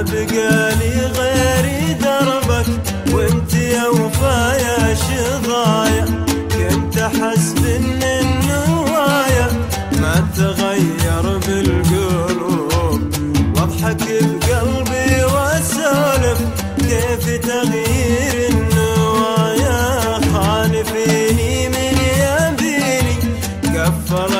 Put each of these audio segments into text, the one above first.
ما بقالي غيري دربك وانت يا وفايا شظايا. كنت أحس ان النوايا ما تغير بالقلوب. واضحك بقلبي وأسولف. كيف تغيير النوايا؟ خالفيني من يميني. كفر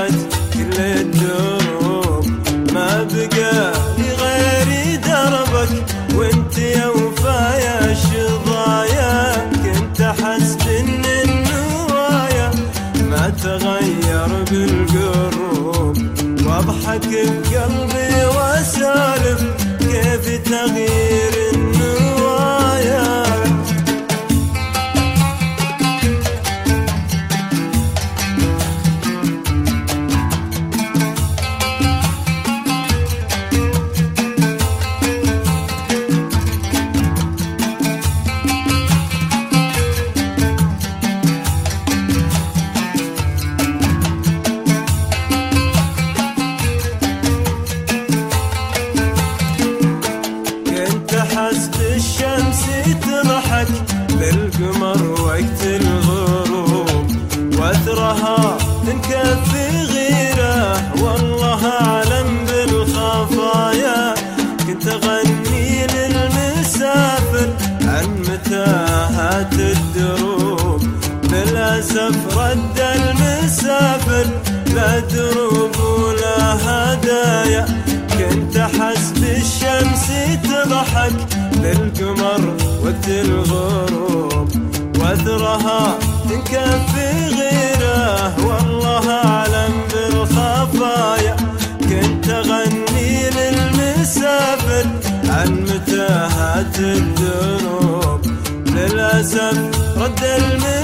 أتغير بالقروب واضحك بقلبي واسالف كيف تغيير سترها تنكفي غيره. والله أعلم بالخفايا. كنت أغني للمسافر عن متاهات الدروب. للأسف رد المسافر لا دروب ولا هدايا. كنت أحس بالشمس تضحك للقمر وقت الغروب وأثرها تكفي غيره. والله أعلم بالخفايا. كنت أغني للمسافر عن متاهات الذنوب للأسف رد المسافر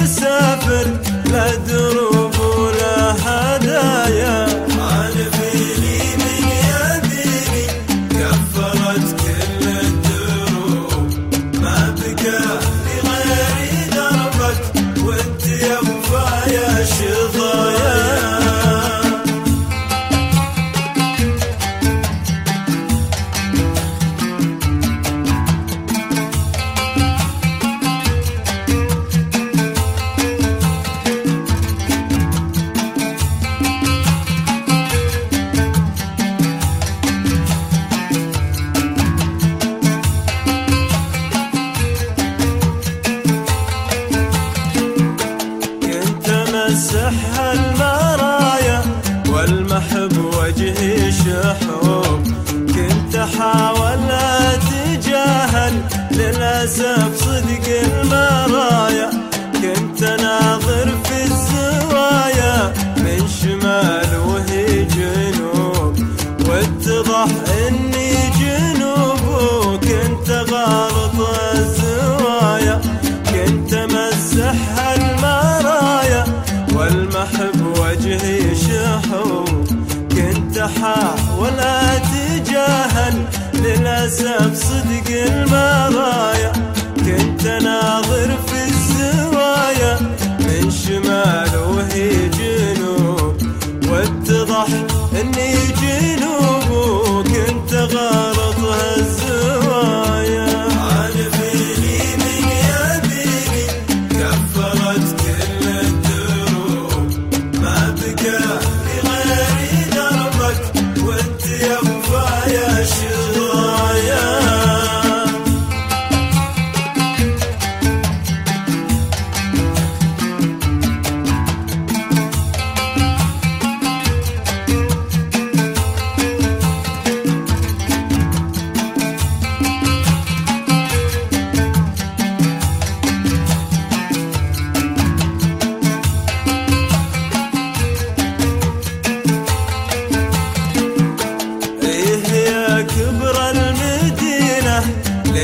your home. حسب صدق المرأة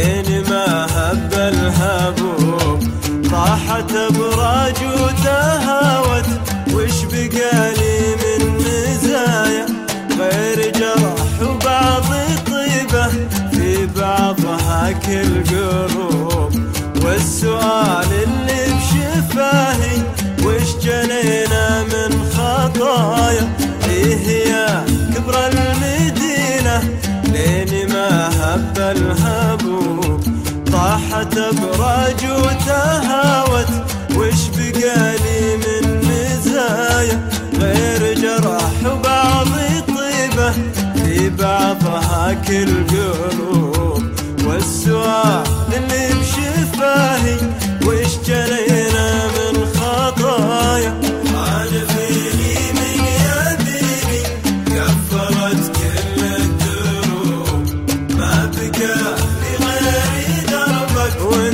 لين ما هب الهبوب طاحت أبراج وتهاوت. وش بقى لي من مزايا؟ غير جرح وبعض طيبة. في بعضها كل قروب والسؤال اللي بشفاهي وش جنينا من خطايا؟ إيه يا كبر المدينة. لين ما هب الهبوب ابراج وتهاوت وش بقالي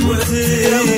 وتي